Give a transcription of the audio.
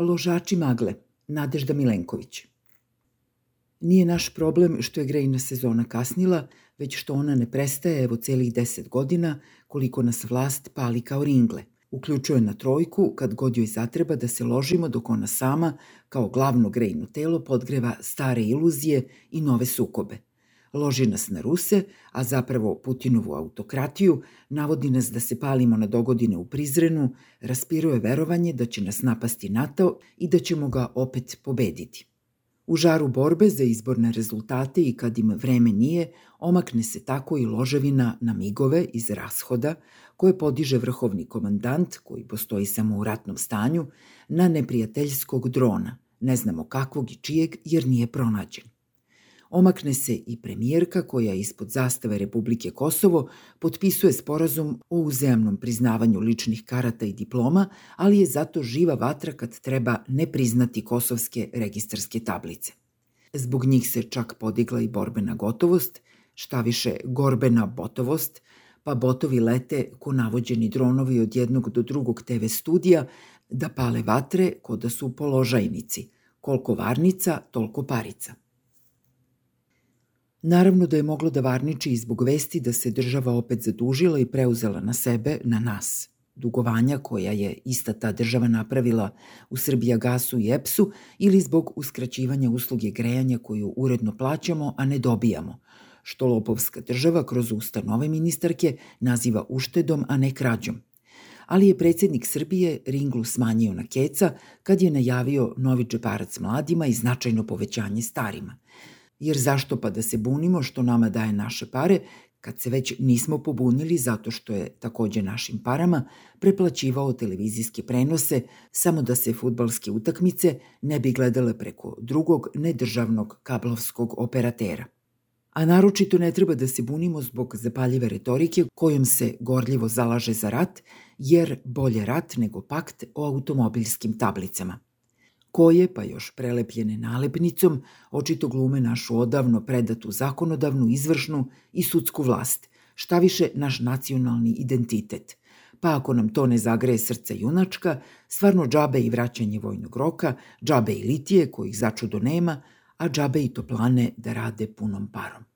Ložači magle, Nadežda Milenković. Nije naš problem što je grejna sezona kasnila, već što ona ne prestaje evo celih deset godina koliko nas vlast pali kao ringle. Uključuje na trojku kad god joj zatreba da se ložimo dok ona sama, kao glavno grejno telo, podgreva stare iluzije i nove sukobe. Loži nas na Ruse, a zapravo Putinovu autokratiju, navodi nas da se palimo na dogodine u Prizrenu, raspiruje verovanje da će nas napasti NATO i da ćemo ga opet pobediti. U žaru borbe za izborne rezultate i kad im vreme nije, omakne se tako i loževina na migove iz rashoda, koje podiže vrhovni komandant, koji postoji samo u ratnom stanju, na neprijateljskog drona, ne znamo kakvog i čijeg jer nije pronađen. Omakne se i premijerka koja ispod zastave Republike Kosovo potpisuje sporazum o uzajamnom priznavanju ličnih karata i diploma, ali je zato živa vatra kad treba ne priznati kosovske registarske tablice. Zbog njih se čak podigla i borbena gotovost, šta više gorbena botovost, pa botovi lete ko navođeni dronovi od jednog do drugog TV studija da pale vatre ko da su položajnici, koliko varnica, toliko parica. Naravno da je moglo da varniči i zbog vesti da se država opet zadužila i preuzela na sebe, na nas, dugovanja koja je ista ta država napravila u Srbija gasu i EPS-u ili zbog uskraćivanja usluge grejanja koju uredno plaćamo, a ne dobijamo, što lopovska država kroz usta nove ministarke naziva uštedom, a ne krađom. Ali je predsednik Srbije ringlu smanjio na keca kad je najavio novi džeparac mladima i značajno povećanje starima – Jer zašto pa da se bunimo što nama daje naše pare, kad se već nismo pobunili zato što je takođe našim parama preplaćivao televizijske prenose samo da se futbalske utakmice ne bi gledale preko drugog nedržavnog kablovskog operatera. A naročito ne treba da se bunimo zbog zapaljive retorike kojom se gorljivo zalaže za rat, jer bolje rat nego pakt o automobilskim tablicama – koje, pa još prelepljene nalepnicom, očito glume našu odavno predatu zakonodavnu, izvršnu i sudsku vlast, šta više naš nacionalni identitet. Pa ako nam to ne zagreje srce junačka, stvarno džabe i vraćanje vojnog roka, džabe i litije kojih začudo nema, a džabe i toplane da rade punom parom.